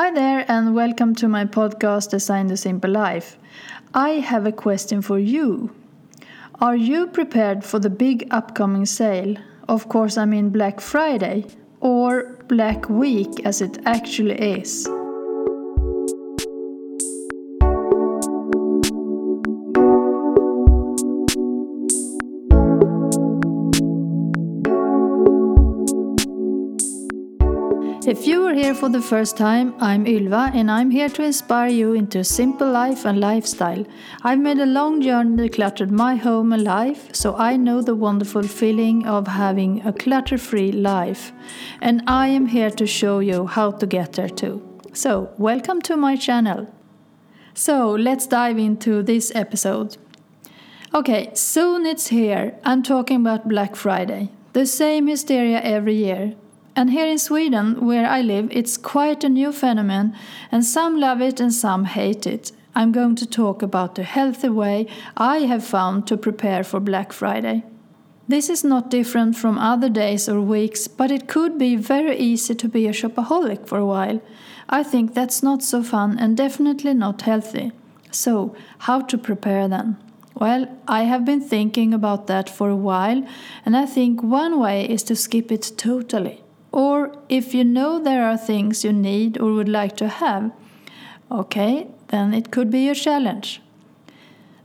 Hi there, and welcome to my podcast Design the Simple Life. I have a question for you. Are you prepared for the big upcoming sale? Of course, I mean Black Friday, or Black Week as it actually is. If you are here for the first time, I'm Ylva and I'm here to inspire you into a simple life and lifestyle. I've made a long journey decluttered my home and life, so I know the wonderful feeling of having a clutter free life. And I am here to show you how to get there too. So, welcome to my channel. So, let's dive into this episode. Okay, soon it's here. I'm talking about Black Friday. The same hysteria every year. And here in Sweden, where I live, it's quite a new phenomenon, and some love it and some hate it. I'm going to talk about the healthy way I have found to prepare for Black Friday. This is not different from other days or weeks, but it could be very easy to be a shopaholic for a while. I think that's not so fun and definitely not healthy. So, how to prepare then? Well, I have been thinking about that for a while, and I think one way is to skip it totally. Or if you know there are things you need or would like to have, okay, then it could be a challenge.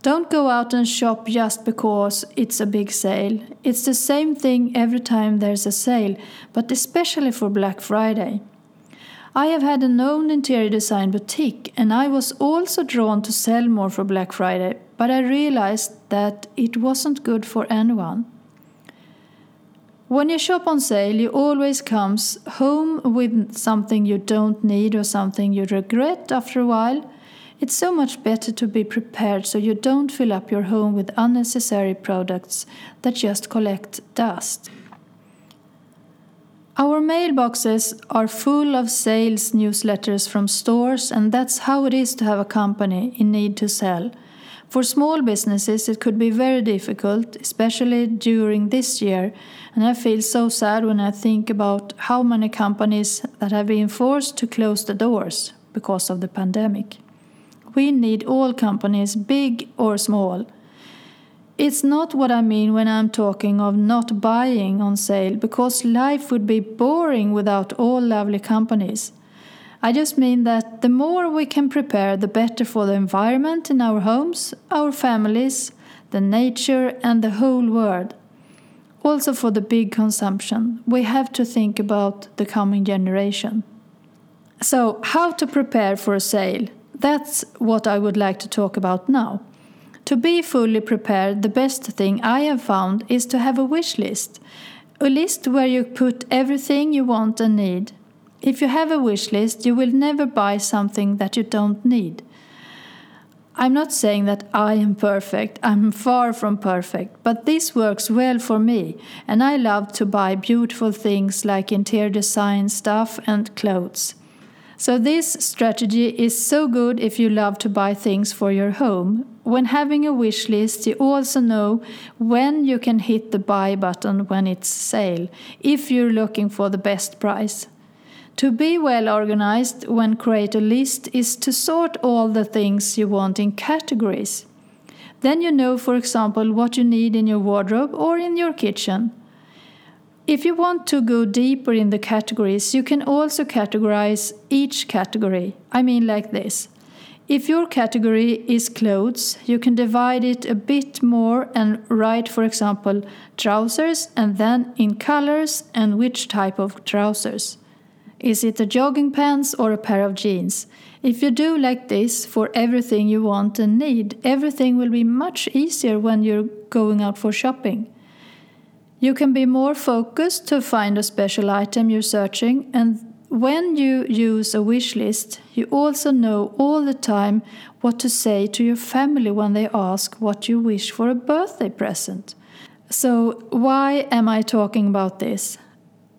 Don't go out and shop just because it's a big sale. It's the same thing every time there's a sale, but especially for Black Friday. I have had a known interior design boutique and I was also drawn to sell more for Black Friday, but I realized that it wasn't good for anyone. When you shop on sale, you always comes home with something you don't need or something you regret after a while. It's so much better to be prepared so you don't fill up your home with unnecessary products that just collect dust. Our mailboxes are full of sales newsletters from stores, and that's how it is to have a company in need to sell. For small businesses, it could be very difficult, especially during this year, and I feel so sad when I think about how many companies that have been forced to close the doors because of the pandemic. We need all companies, big or small. It's not what I mean when I'm talking of not buying on sale, because life would be boring without all lovely companies. I just mean that the more we can prepare, the better for the environment in our homes, our families, the nature, and the whole world. Also, for the big consumption, we have to think about the coming generation. So, how to prepare for a sale? That's what I would like to talk about now. To be fully prepared, the best thing I have found is to have a wish list. A list where you put everything you want and need. If you have a wish list, you will never buy something that you don't need. I'm not saying that I am perfect, I'm far from perfect, but this works well for me, and I love to buy beautiful things like interior design stuff and clothes. So, this strategy is so good if you love to buy things for your home. When having a wish list, you also know when you can hit the buy button when it's sale, if you're looking for the best price. To be well organized when create a list is to sort all the things you want in categories. Then you know, for example, what you need in your wardrobe or in your kitchen. If you want to go deeper in the categories, you can also categorize each category. I mean, like this. If your category is clothes, you can divide it a bit more and write, for example, trousers and then in colors and which type of trousers. Is it a jogging pants or a pair of jeans? If you do like this for everything you want and need, everything will be much easier when you're going out for shopping. You can be more focused to find a special item you're searching, and when you use a wish list, you also know all the time what to say to your family when they ask what you wish for a birthday present. So, why am I talking about this?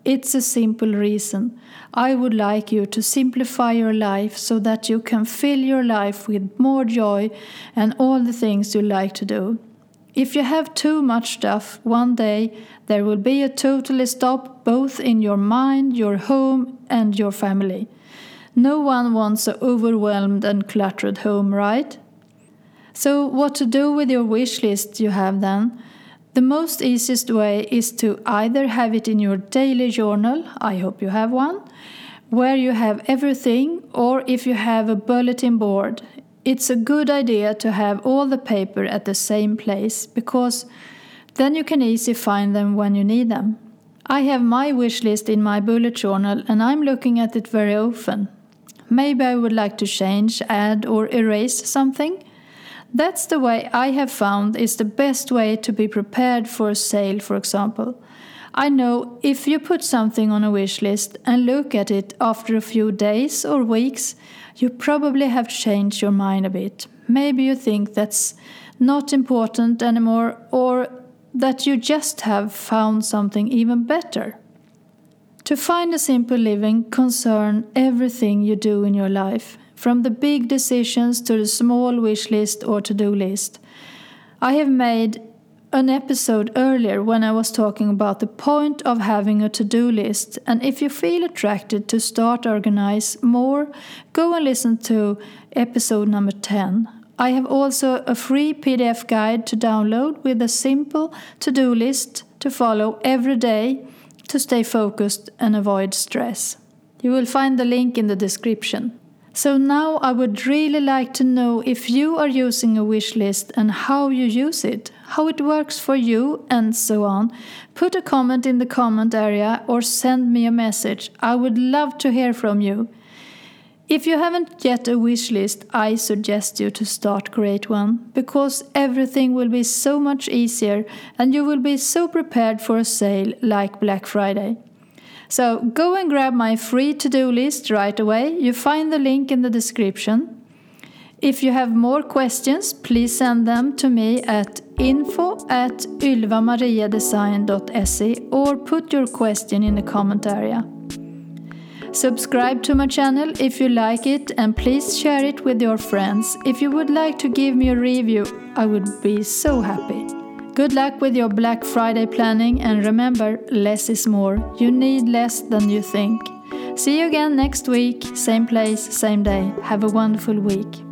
It's a simple reason. I would like you to simplify your life so that you can fill your life with more joy and all the things you like to do. If you have too much stuff, one day there will be a total stop both in your mind, your home, and your family. No one wants an overwhelmed and cluttered home, right? So, what to do with your wish list you have then? The most easiest way is to either have it in your daily journal, I hope you have one, where you have everything, or if you have a bulletin board. It's a good idea to have all the paper at the same place because then you can easily find them when you need them. I have my wish list in my bullet journal and I'm looking at it very often. Maybe I would like to change, add, or erase something. That's the way I have found is the best way to be prepared for a sale, for example. I know if you put something on a wish list and look at it after a few days or weeks, you probably have changed your mind a bit. Maybe you think that's not important anymore, or that you just have found something even better. To find a simple living concern everything you do in your life from the big decisions to the small wish list or to do list. I have made an episode earlier when I was talking about the point of having a to do list, and if you feel attracted to start organize more, go and listen to episode number 10. I have also a free PDF guide to download with a simple to do list to follow every day to stay focused and avoid stress. You will find the link in the description. So now I would really like to know if you are using a wish list and how you use it, how it works for you, and so on. Put a comment in the comment area or send me a message. I would love to hear from you. If you haven't yet a wish list, I suggest you to start create one because everything will be so much easier and you will be so prepared for a sale like Black Friday. So go and grab my free to do list right away. You find the link in the description. If you have more questions, please send them to me at info at ylvamariadesign.se or put your question in the comment area. Subscribe to my channel if you like it and please share it with your friends. If you would like to give me a review, I would be so happy. Good luck with your Black Friday planning and remember, less is more. You need less than you think. See you again next week, same place, same day. Have a wonderful week.